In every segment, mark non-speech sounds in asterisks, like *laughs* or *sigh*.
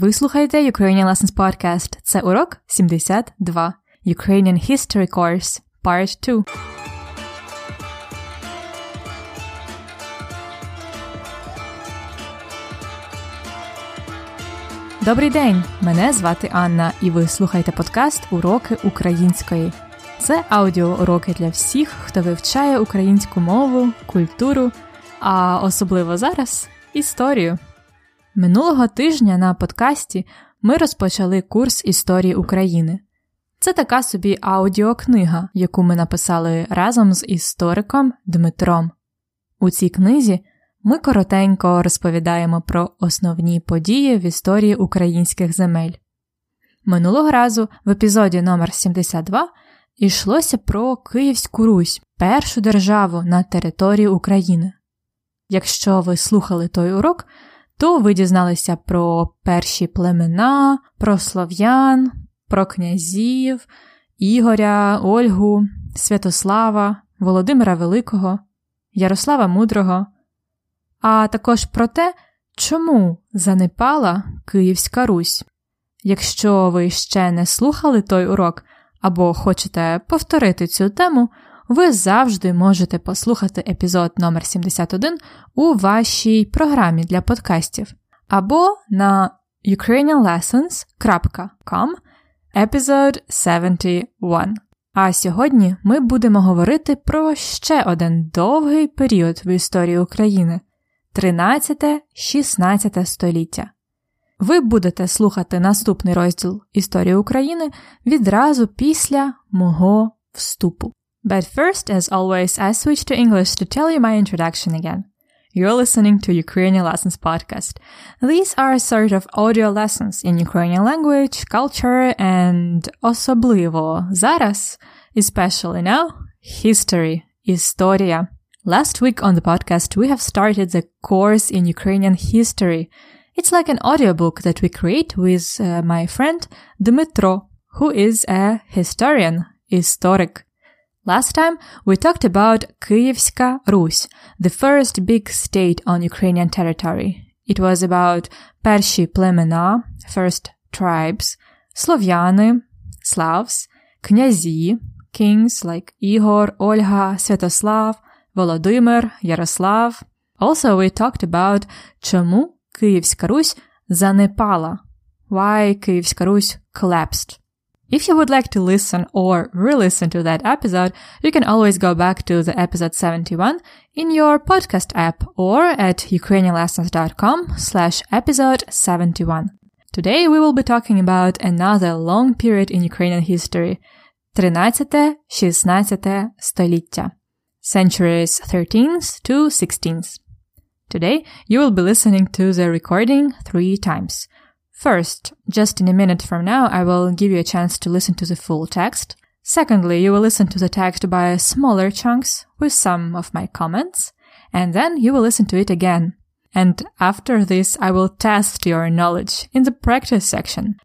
Ви слухаєте Ukrainian Lessons Podcast. Це урок 72. Ukrainian History Course Part 2. Добрий день! Мене звати Анна, і ви слухаєте подкаст Уроки української. Це аудіоуроки для всіх, хто вивчає українську мову, культуру, а особливо зараз історію. Минулого тижня на подкасті ми розпочали курс історії України. Це така собі аудіокнига, яку ми написали разом з істориком Дмитром. У цій книзі ми коротенько розповідаємо про основні події в історії українських земель. Минулого разу в епізоді номер 72 йшлося про Київську Русь, першу державу на території України. Якщо ви слухали той урок, то ви дізналися про перші племена, про слов'ян, про князів, Ігоря, Ольгу, Святослава, Володимира Великого, Ярослава Мудрого, а також про те, чому занепала Київська Русь. Якщо ви ще не слухали той урок або хочете повторити цю тему, ви завжди можете послухати епізод номер 71 у вашій програмі для подкастів або на ukrainianlessons.com Episode 71. А сьогодні ми будемо говорити про ще один довгий період в історії України 13-16 століття. Ви будете слухати наступний розділ Історії України відразу після мого вступу. But first, as always, I switch to English to tell you my introduction again. You're listening to Ukrainian Lessons podcast. These are sort of audio lessons in Ukrainian language, culture, and особливо зараз, especially now, history, historia. Last week on the podcast, we have started the course in Ukrainian history. It's like an audiobook that we create with uh, my friend Dmitro, who is a historian, historic. Last time we talked about Kyievska Rus, the first big state on Ukrainian territory. It was about Pershi plemena, first tribes, Slovyany, Slavs, Kнязи, kings like Igor, Olga, Святослав, Volodymyr, Yaroslav. Also we talked about чому Київська Русь занепала, why Київська Русь collapsed. If you would like to listen or re-listen to that episode, you can always go back to the episode 71 in your podcast app or at ukrainianlessons.com slash episode 71. Today we will be talking about another long period in Ukrainian history, 13-16 століття, centuries 13th to 16th. Today you will be listening to the recording three times. First, just in a minute from now, I will give you a chance to listen to the full text. Secondly, you will listen to the text by smaller chunks with some of my comments, and then you will listen to it again. And after this, I will test your knowledge in the practice section.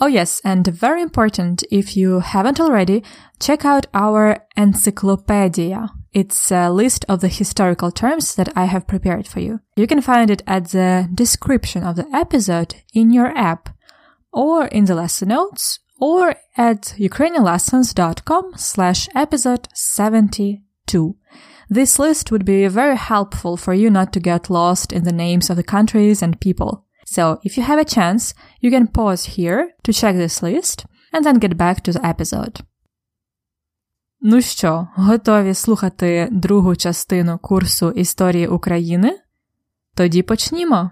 Oh yes, and very important, if you haven't already, check out our encyclopedia. It's a list of the historical terms that I have prepared for you. You can find it at the description of the episode in your app, or in the lesson notes, or at ukrainianlessons.com slash episode 72. This list would be very helpful for you not to get lost in the names of the countries and people. So if you have a chance, you can pause here to check this list and then get back to the episode. Ну що, готові слухати другу частину курсу історії України? Тоді почнімо.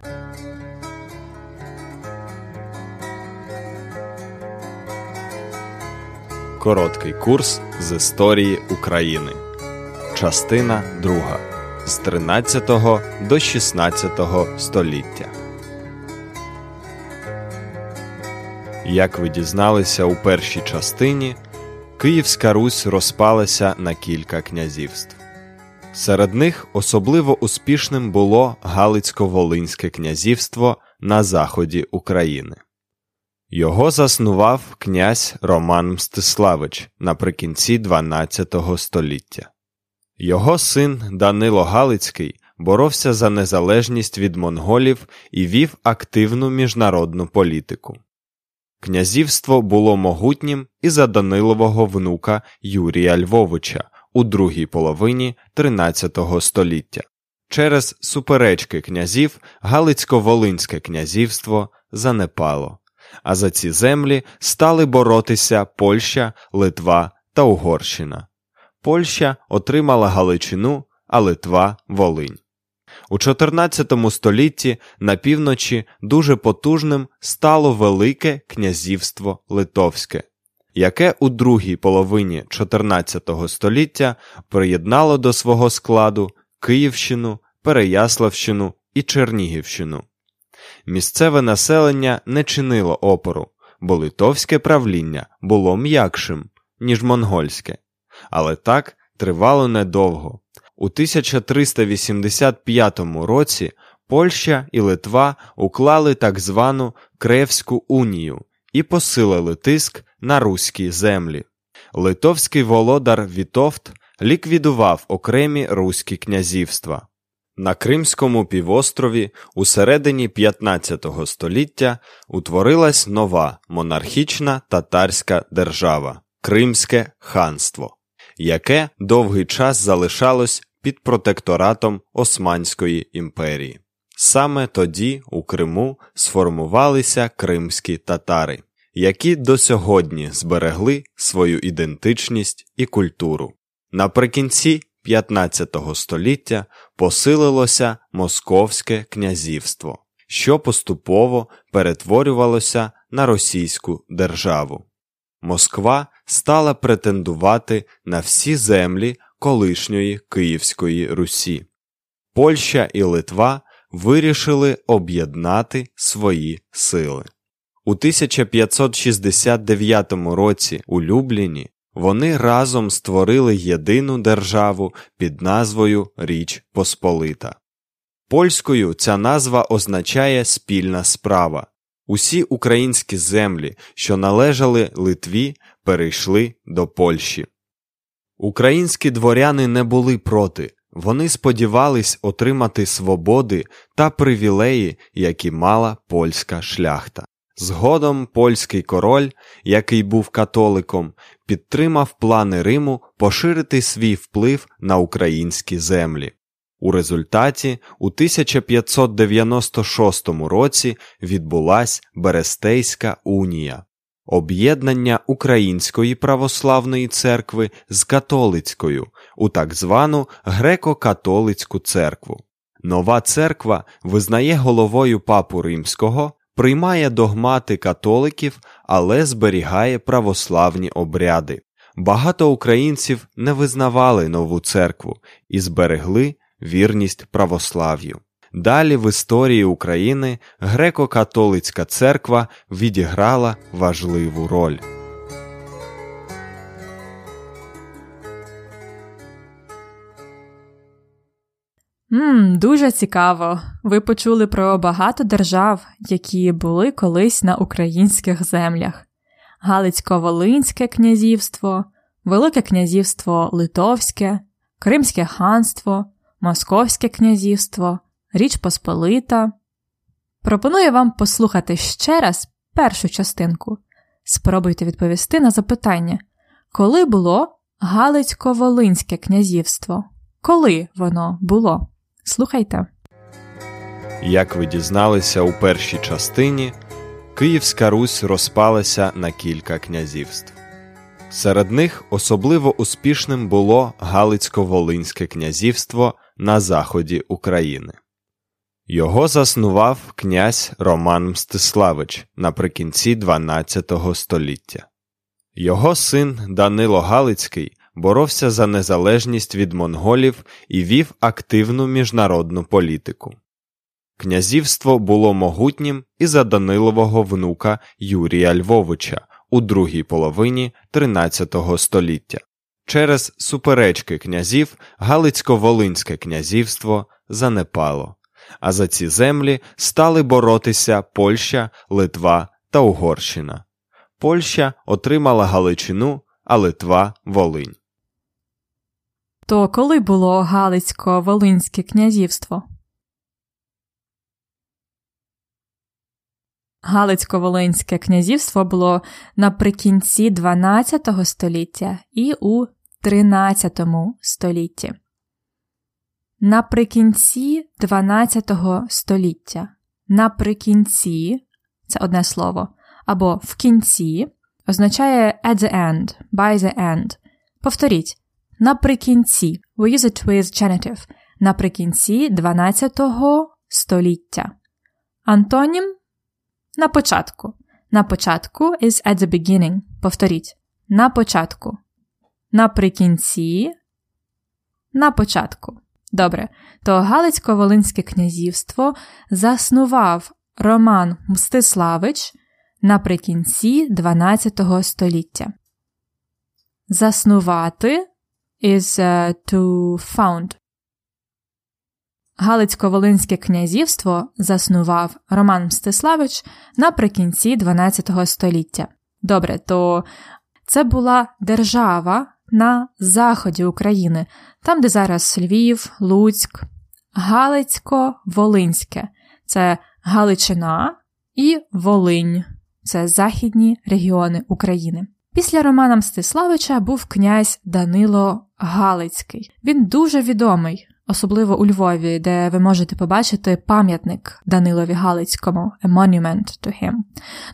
Короткий курс з історії України. Частина 2. З 13 до 16 століття. Як ви дізналися у першій частині, Київська Русь розпалася на кілька князівств. Серед них особливо успішним було Галицько-Волинське князівство на заході України. Його заснував князь Роман Мстиславич наприкінці XII століття. Його син Данило Галицький боровся за незалежність від монголів і вів активну міжнародну політику. Князівство було могутнім і за Данилового внука Юрія Львовича у другій половині XIII століття. Через суперечки князів Галицько-Волинське князівство занепало, а за ці землі стали боротися Польща, Литва та Угорщина. Польща отримала Галичину, а Литва Волинь. У 14 столітті на півночі дуже потужним стало Велике князівство Литовське, яке у другій половині 14 століття приєднало до свого складу Київщину, Переяславщину і Чернігівщину. Місцеве населення не чинило опору, бо литовське правління було м'якшим, ніж монгольське, але так тривало недовго. У 1385 році Польща і Литва уклали так звану Кревську унію і посилили тиск на руські землі. Литовський володар Вітовт ліквідував окремі руські князівства. На Кримському півострові у середині 15 століття утворилась нова монархічна татарська держава Кримське ханство, яке довгий час залишалось під протекторатом Османської імперії. Саме тоді у Криму сформувалися кримські татари, які до сьогодні зберегли свою ідентичність і культуру. Наприкінці 15 століття посилилося Московське князівство, що поступово перетворювалося на російську державу. Москва стала претендувати на всі землі колишньої Київської Русі. Польща і Литва вирішили об'єднати свої сили. У 1569 році у Любліні вони разом створили єдину державу під назвою Річ Посполита. Польською ця назва означає спільна справа. Усі українські землі, що належали Литві, перейшли до Польщі. Українські дворяни не були проти, вони сподівались отримати свободи та привілеї, які мала польська шляхта. Згодом польський король, який був католиком, підтримав плани Риму поширити свій вплив на українські землі. У результаті у 1596 році відбулась Берестейська унія, об'єднання Української православної церкви з католицькою у так звану греко-католицьку церкву. Нова церква визнає головою папу римського, приймає догмати католиків, але зберігає православні обряди. Багато українців не визнавали нову церкву і зберегли вірність православ'ю. Далі в історії України греко-католицька церква відіграла важливу роль. Мм, Дуже цікаво. Ви почули про багато держав, які були колись на українських землях: Галицько-Волинське князівство, Велике князівство Литовське, Кримське ханство, Московське князівство, Річ Посполита. Пропоную вам послухати ще раз першу частинку. Спробуйте відповісти на запитання, коли було Галицько-Волинське князівство? Коли воно було? Слухайте. Як ви дізналися у першій частині, Київська Русь розпалася на кілька князівств. Серед них особливо успішним було Галицько-Волинське князівство на заході України. Його заснував князь Роман Мстиславич наприкінці XII століття. Його син Данило Галицький боровся за незалежність від монголів і вів активну міжнародну політику. Князівство було могутнім і за Данилового внука Юрія Львовича у другій половині XIII століття. Через суперечки князів Галицько-Волинське князівство занепало, а за ці землі стали боротися Польща, Литва та Угорщина. Польща отримала Галичину, а Литва Волинь. То коли було Галицько-Волинське князівство? Галицько-Волинське князівство було наприкінці 12 століття і у 13 столітті. Наприкінці 12 століття. Наприкінці це одне слово, або в кінці означає at the end, by the end. Повторіть. Наприкінці. We use it with genitive. Наприкінці 12 століття. Антонім на початку. На початку is at the beginning. Повторіть. На початку. Наприкінці. На початку. Добре. То Галицько-Волинське князівство заснував Роман Мстиславич наприкінці 12 століття. Заснувати is uh, to found. Галицько-Волинське князівство заснував Роман Мстиславич наприкінці 12 століття. Добре, то це була держава на заході України, там, де зараз Львів, Луцьк, Галицько-Волинське це Галичина і Волинь це західні регіони України. Після Романа Мстиславича був князь Данило Галицький. Він дуже відомий особливо у Львові, де ви можете побачити пам'ятник Данилові Галицькому, a monument to him.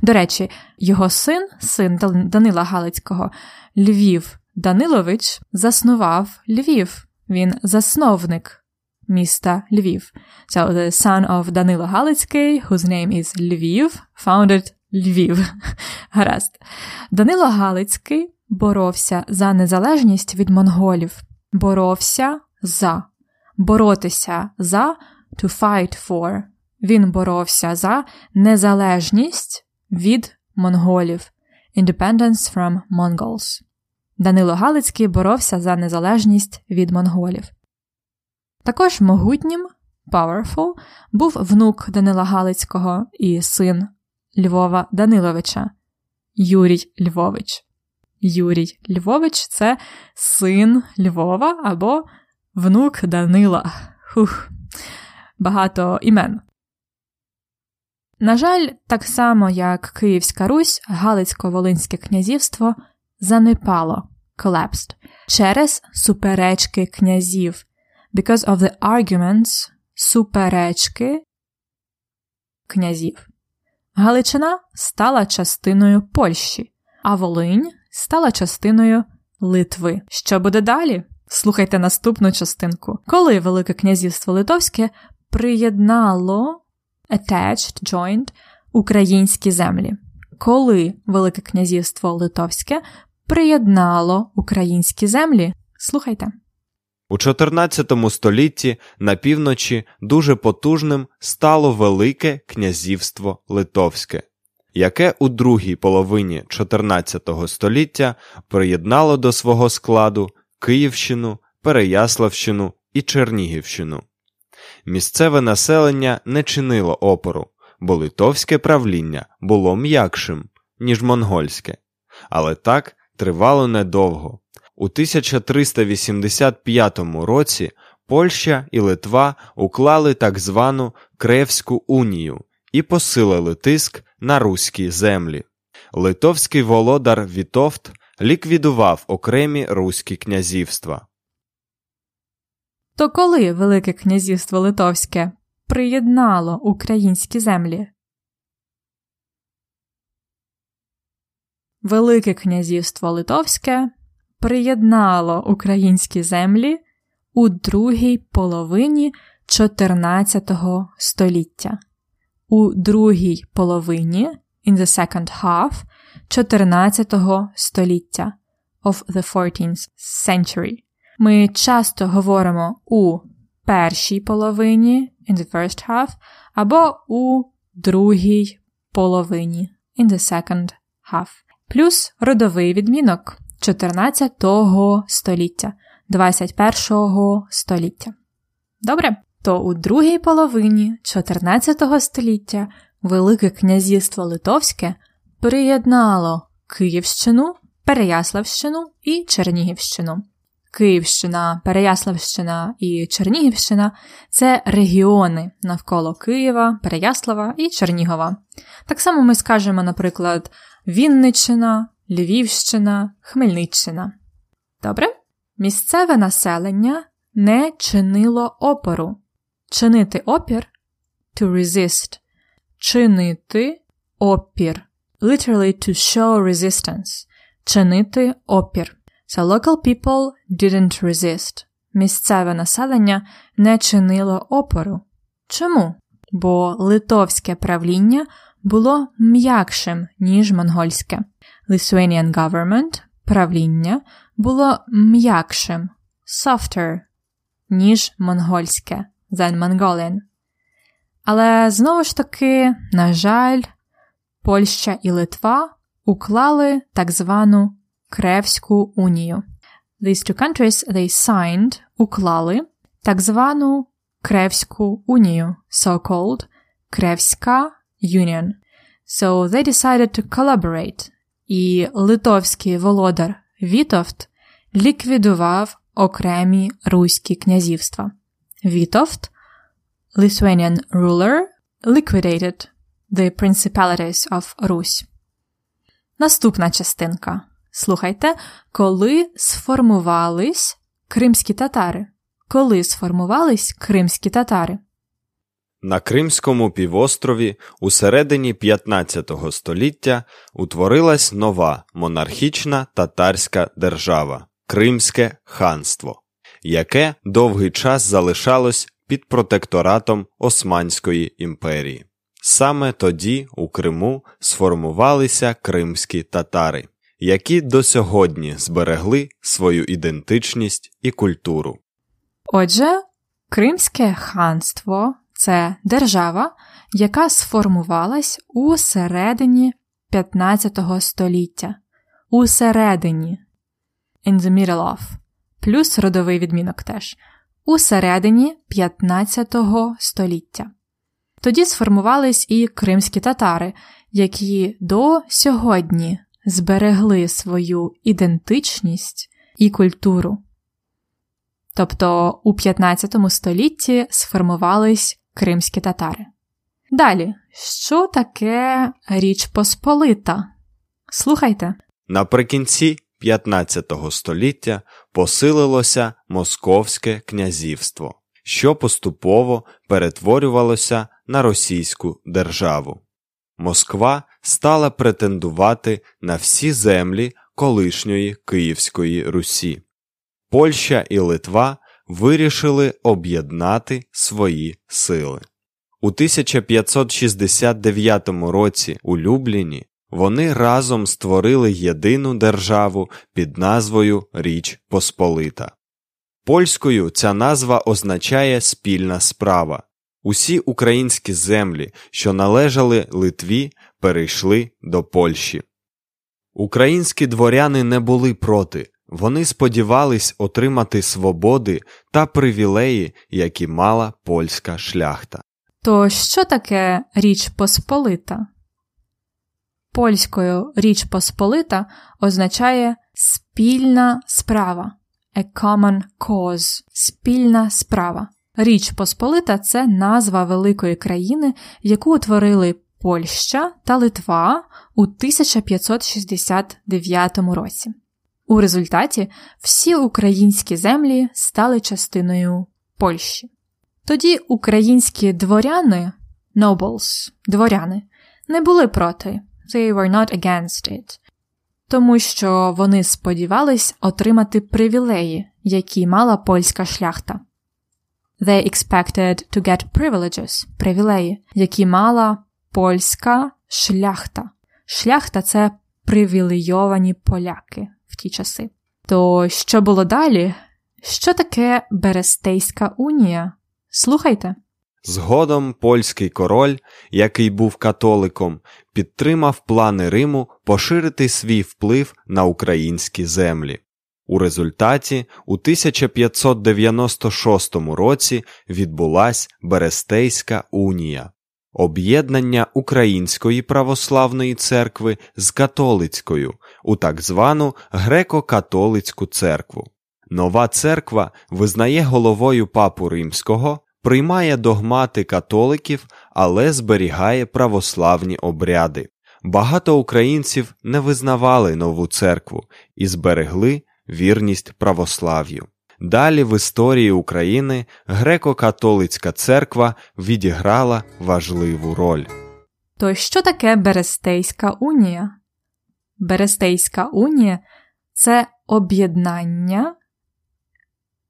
До речі, його син, син Данила Галицького, Львів Данилович, заснував Львів. Він засновник міста Львів. So the son of Данила Галицький, whose name is Львів, founded Львів. *laughs* Гаразд. Данило Галицький боровся за незалежність від монголів. Боровся за боротися за to fight for. Він боровся за незалежність від монголів. Independence from Mongols. Данило Галицький боровся за незалежність від монголів. Також могутнім powerful, був внук Данила Галицького і син Львова Даниловича Юрій Львович. Юрій Львович це син Львова або внук Данила. Хух, Багато імен. На жаль, так само як Київська Русь, Галицько-Волинське князівство занепало collapsed, через суперечки князів. Because of the arguments суперечки князів. Галичина стала частиною Польщі, а Волинь стала частиною Литви. Що буде далі? Слухайте наступну частинку. Коли Велике князівство Литовське приєднало attached, joined українські землі. Коли Велике князівство Литовське приєднало українські землі? Слухайте. У 14 столітті на півночі дуже потужним стало Велике князівство Литовське, яке у другій половині 14 століття приєднало до свого складу Київщину, Переяславщину і Чернігівщину. Місцеве населення не чинило опору, бо литовське правління було м'якшим, ніж монгольське, але так тривало недовго. У 1385 році Польща і Литва уклали так звану Кревську унію і посилили тиск на руські землі. Литовський володар Вітовт ліквідував окремі руські князівства. То коли Велике князівство Литовське приєднало українські землі? Велике князівство Литовське приєднало українські землі у другій половині 14 століття. У другій половині in the second half 14 століття of the 14th century. Ми часто говоримо у першій половині in the first half або у другій половині in the second half. Плюс родовий відмінок 14 століття, 21 століття. Добре? То у другій половині 14 століття Велике князівство Литовське приєднало Київщину, Переяславщину і Чернігівщину. Київщина, Переяславщина і Чернігівщина це регіони навколо Києва, Переяслава і Чернігова. Так само ми скажемо, наприклад, Вінниччина, Львівщина, Хмельниччина. Добре? Місцеве населення не чинило опору. Чинити опір to resist. Чинити опір. Literally to show resistance. Чинити опір. So local people didn't resist. Місцеве населення не чинило опору. Чому? Бо литовське правління було м'якшим, ніж монгольське. Lithuanian government правління було м'якшим, softer, ніж монгольське, than Mongolian. Але знову ж таки, на жаль, Польща і Литва уклали так звану Кревську унію. These two countries they signed, уклали так звану Кревську унію, so-called Кревська Union. So they decided to collaborate, і литовський володар Вітовт ліквідував окремі руські князівства. Вітовт, Lithuanian ruler, liquidated the principalities of Русь. Наступна частинка. Слухайте, коли сформувались кримські татари. Коли сформувались кримські татари? На Кримському півострові у середині 15 століття утворилась нова монархічна татарська держава Кримське ханство, яке довгий час залишалось під протекторатом Османської імперії. Саме тоді у Криму сформувалися кримські татари, які до сьогодні зберегли свою ідентичність і культуру. Отже, Кримське ханство це держава, яка сформувалась у середині 15 століття. У середині in the middle of, плюс родовий відмінок теж. У середині 15 століття. Тоді сформувались і кримські татари, які до сьогодні зберегли свою ідентичність і культуру. Тобто у 15 столітті сформувались кримські татари. Далі, що таке Річ Посполита? Слухайте. Наприкінці 15 століття посилилося Московське князівство, що поступово перетворювалося на російську державу. Москва стала претендувати на всі землі колишньої Київської Русі. Польща і Литва вирішили об'єднати свої сили. У 1569 році у Любліні вони разом створили єдину державу під назвою Річ Посполита. Польською ця назва означає спільна справа. Усі українські землі, що належали Литві, перейшли до Польщі. Українські дворяни не були проти, вони сподівались отримати свободи та привілеї, які мала польська шляхта. То що таке Річ Посполита? Польською Річ Посполита означає спільна справа, a common cause, спільна справа. Річ Посполита це назва великої країни, яку утворили Польща та Литва у 1569 році. У результаті всі українські землі стали частиною Польщі. Тоді українські дворяни, nobles, дворяни, не були проти, they were not against it, тому що вони сподівались отримати привілеї, які мала польська шляхта. They expected to get privileges, привілеї, які мала польська шляхта. Шляхта це привілейовані поляки в ті часи. То що було далі? Що таке Берестейська унія? Слухайте. Згодом польський король, який був католиком, підтримав плани Риму поширити свій вплив на українські землі. У результаті у 1596 році відбулась Берестейська унія, об'єднання Української православної церкви з католицькою у так звану греко-католицьку церкву. Нова церква визнає головою папу римського, приймає догмати католиків, але зберігає православні обряди. Багато українців не визнавали нову церкву і зберегли вірність православ'ю. Далі в історії України греко-католицька церква відіграла важливу роль. То що таке Берестейська унія? Берестейська унія це об'єднання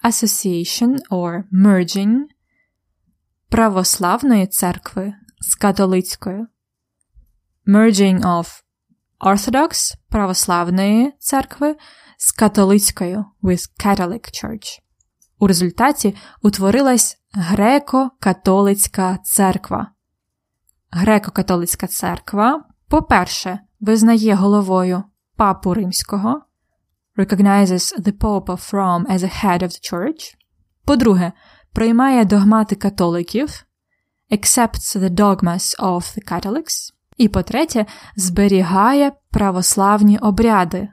association or merging православної церкви з католицькою. Merging of Orthodox православної церкви з католицькою with Catholic Church. У результаті утворилась греко-католицька церква. Греко-католицька церква, по-перше, визнає головою папу римського, recognizes the Pope of Rome as a head of the church. По-друге, приймає догмати католиків, accepts the dogmas of the Catholics. І по-третє, зберігає православні обряди,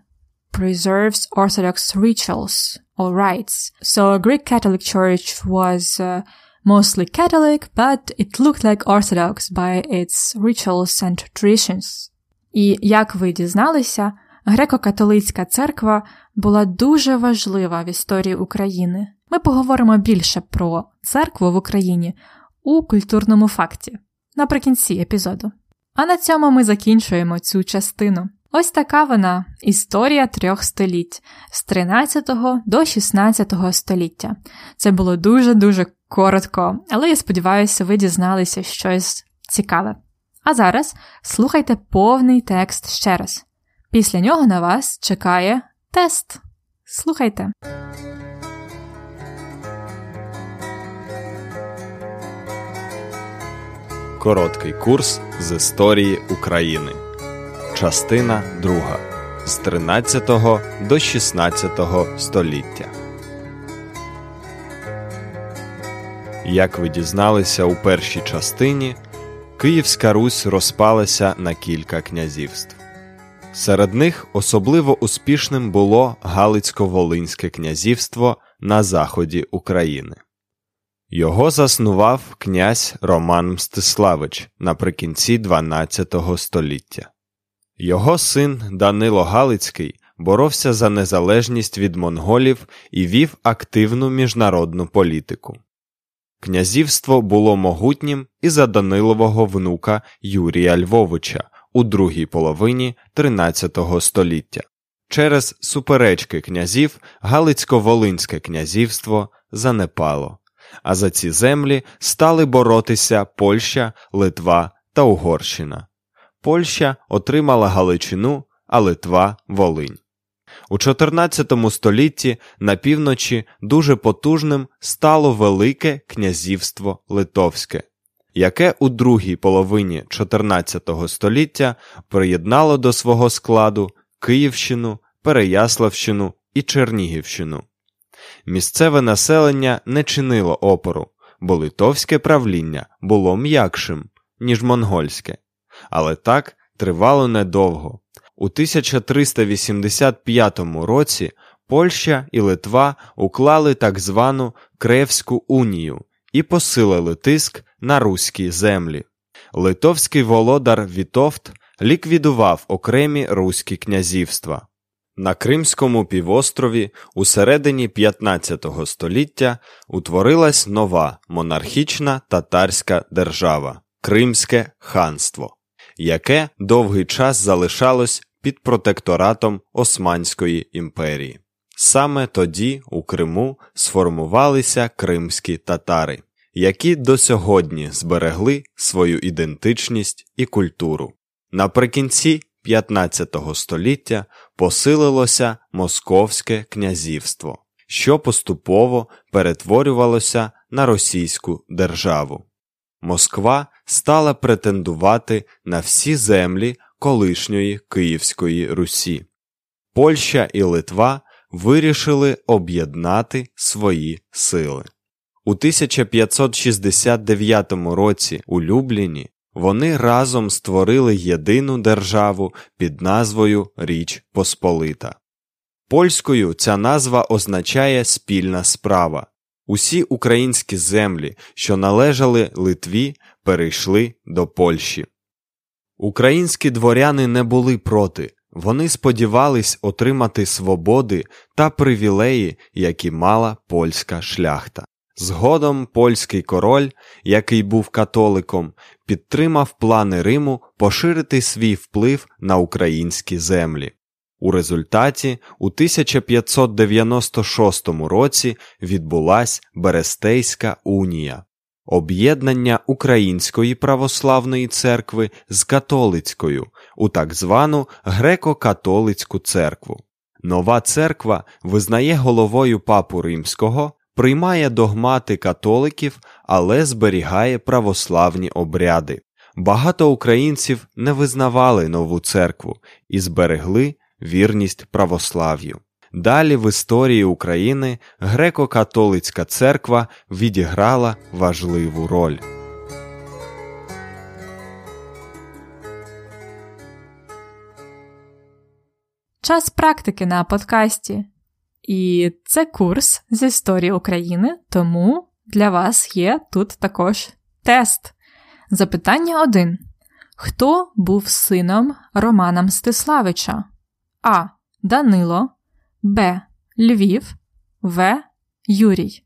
preserves Orthodox rituals or rites. So Greek Catholic Church was uh, mostly Catholic, but it looked like Orthodox by its rituals and traditions. І як ви дізналися, греко-католицька церква була дуже важлива в історії України. Ми поговоримо більше про церкву в Україні у культурному факті наприкінці епізоду. А на цьому ми закінчуємо цю частину. Ось така вона історія трьох століть з 13 до 16 століття. Це було дуже-дуже коротко, але я сподіваюся, ви дізналися щось цікаве. А зараз слухайте повний текст ще раз. Після нього на вас чекає тест. Слухайте. Короткий курс з історії України. Частина 2. З 13 до 16 століття. Як ви дізналися у першій частині, Київська Русь розпалася на кілька князівств. Серед них особливо успішним було Галицько-Волинське князівство на заході України. Його заснував князь Роман Мстиславич наприкінці XII століття. Його син Данило Галицький боровся за незалежність від монголів і вів активну міжнародну політику. Князівство було могутнім і за Данилового внука Юрія Львовича у другій половині XIII століття. Через суперечки князів Галицько-Волинське князівство занепало, а за ці землі стали боротися Польща, Литва та Угорщина. Польща отримала Галичину, а Литва Волинь. У 14 столітті на півночі дуже потужним стало Велике князівство Литовське, яке у другій половині 14 століття приєднало до свого складу Київщину, Переяславщину і Чернігівщину. Місцеве населення не чинило опору, бо литовське правління було м'якшим, ніж монгольське, але так тривало недовго. У 1385 році Польща і Литва уклали так звану Кревську унію і посилили тиск на руські землі. Литовський володар Вітовт ліквідував окремі руські князівства. На Кримському півострові у середині 15 століття утворилась нова монархічна татарська держава Кримське ханство яке довгий час залишалось під протекторатом Османської імперії. Саме тоді у Криму сформувалися кримські татари, які до сьогодні зберегли свою ідентичність і культуру. Наприкінці 15 століття посилилося Московське князівство, що поступово перетворювалося на російську державу. Москва стала претендувати на всі землі колишньої Київської Русі. Польща і Литва вирішили об'єднати свої сили. У 1569 році у Любліні вони разом створили єдину державу під назвою Річ Посполита. Польською ця назва означає спільна справа. Усі українські землі, що належали Литві, перейшли до Польщі. Українські дворяни не були проти, вони сподівались отримати свободи та привілеї, які мала польська шляхта. Згодом польський король, який був католиком, підтримав плани Риму поширити свій вплив на українські землі. У результаті у 1596 році відбулась Берестейська унія, об'єднання Української православної церкви з католицькою у так звану греко-католицьку церкву. Нова церква визнає головою папу римського, приймає догмати католиків, але зберігає православні обряди. Багато українців не визнавали нову церкву і зберегли вірність православ'ю. Далі в історії України греко-католицька церква відіграла важливу роль. Час практики на подкасті. І це курс з історії України, тому для вас є тут також тест. Запитання 1. Хто був сином Романа Мстиславича? А. Данило, Б. Львів, В. Юрій.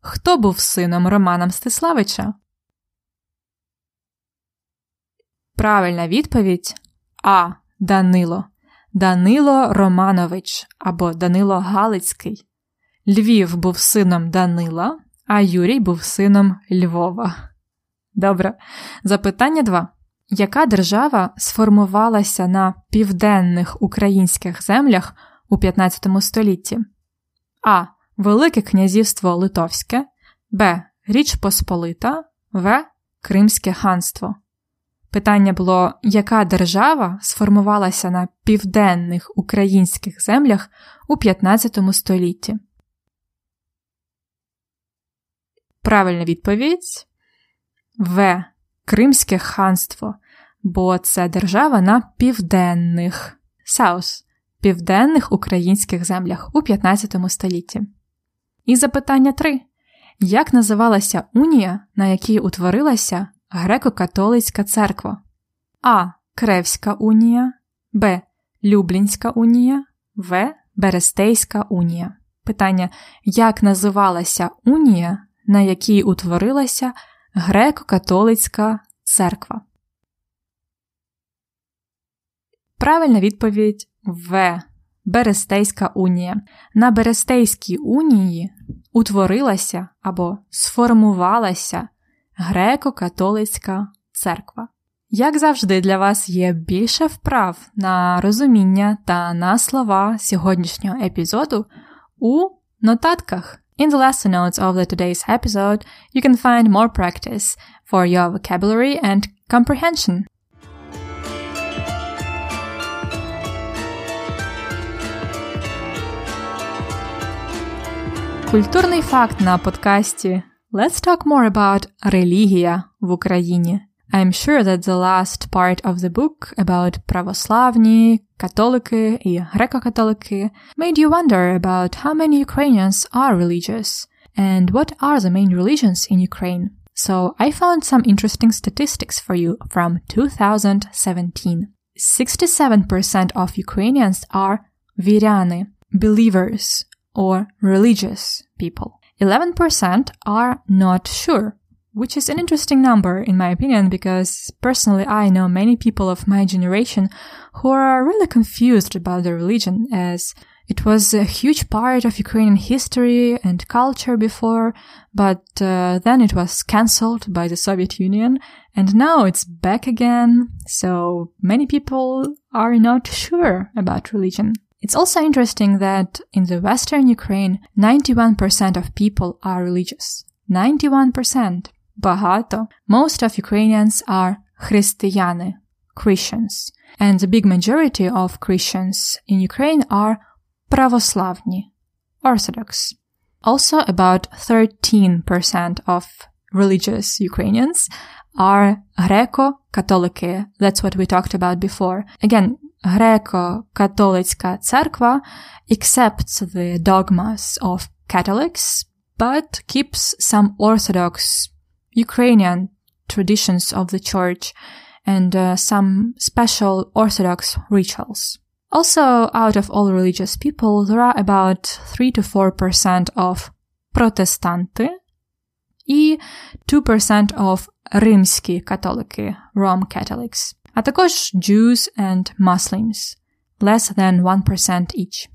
Хто був сином Романа Мстиславича? Правильна відповідь А. Данило. Данило Романович або Данило Галицький. Львів був сином Данила, а Юрій був сином Львова. Добре. Запитання 2. Яка держава сформувалася на південних українських землях у 15 столітті? А. Велике князівство Литовське, Б. Річ Посполита, В. Кримське ханство. Питання було, яка держава сформувалася на південних українських землях у 15 столітті? Правильна відповідь В. Кримське ханство, бо це держава на південних South, південних українських землях у 15 столітті. І запитання 3. Як називалася унія, на якій утворилася Греко-католицька церква? А. Кревська унія, Б. Люблінська унія, В. Берестейська унія. Питання: як називалася унія, на якій утворилася Греко-католицька церква? Правильна відповідь В. Берестейська унія. На Берестейській унії утворилася або сформувалася Греко-католицька церква. Як завжди, для вас є більше вправ на розуміння та на слова сьогоднішнього епізоду у нотатках. In the lesson notes of the today's episode, you can find more practice for your vocabulary and comprehension. Культурний факт на подкасті Let's talk more about релігія в Україні. I'm sure that the last part of the book about православні, католики і греко-католики made you wonder about how many Ukrainians are religious and what are the main religions in Ukraine. So I found some interesting statistics for you from 2017. 67% of Ukrainians are viryani, believers or religious people. 11% are not sure, which is an interesting number in my opinion because personally I know many people of my generation who are really confused about their religion as it was a huge part of Ukrainian history and culture before, but uh, then it was cancelled by the Soviet Union and now it's back again. So many people are not sure about religion. It's also interesting that in the Western Ukraine, 91% of people are religious. 91%. Багато. Most of Ukrainians are християни, Christians. And the big majority of Christians in Ukraine are православні, Orthodox. Also about 13% of religious Ukrainians are Greco-Catholic. That's what we talked about before. Again, Greco-Catholic Cerkva accepts the dogmas of Catholics, but keeps some Orthodox Ukrainian traditions of the church and uh, some special Orthodox rituals. Also, out of all religious people, there are about 3 to 4% of protestanti and 2% of Rimski katoliki, Rome Catholics а також Jews and Muslims, less than 1% each.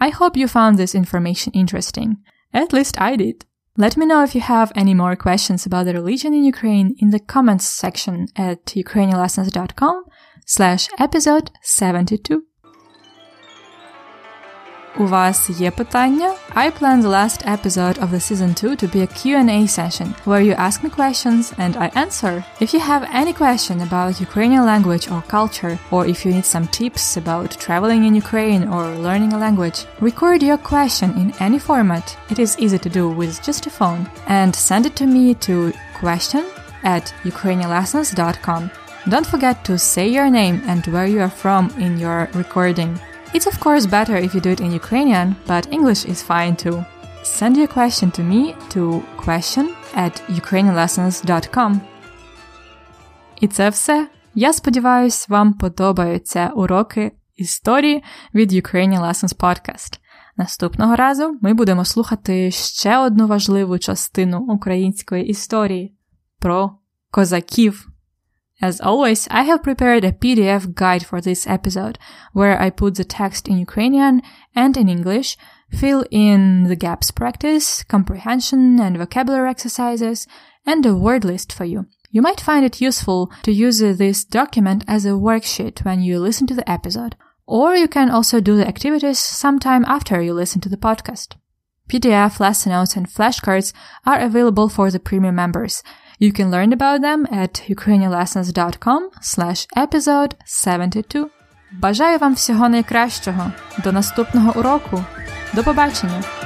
I hope you found this information interesting. At least I did. Let me know if you have any more questions about the religion in Ukraine in the comments section at ukrainianlessons.com slash episode 72. У вас є питання? I plan the last episode of the season 2 to be a Q&A session where you ask me questions and I answer. If you have any question about Ukrainian language or culture or if you need some tips about traveling in Ukraine or learning a language, record your question in any format. It is easy to do with just a phone and send it to me to question at ukrainianlessons.com. Don't forget to say your name and where you are from in your recording. It's of course better if you do it in Ukrainian, but English is fine too. Send your question to me to question at ukrainianlessons.com. І це все. Я сподіваюсь, вам подобаються уроки історії від Ukrainian Lessons Podcast. Наступного разу ми будемо слухати ще одну важливу частину української історії про козаків. As always, I have prepared a PDF guide for this episode where I put the text in Ukrainian and in English, fill in the gaps practice, comprehension and vocabulary exercises, and a word list for you. You might find it useful to use this document as a worksheet when you listen to the episode, or you can also do the activities sometime after you listen to the podcast. PDF, lesson notes, and flashcards are available for the premium members, you can learn about them at ukrainianlessons.com slash episode 72. Бажаю вам всього найкращого. До наступного уроку. До побачення!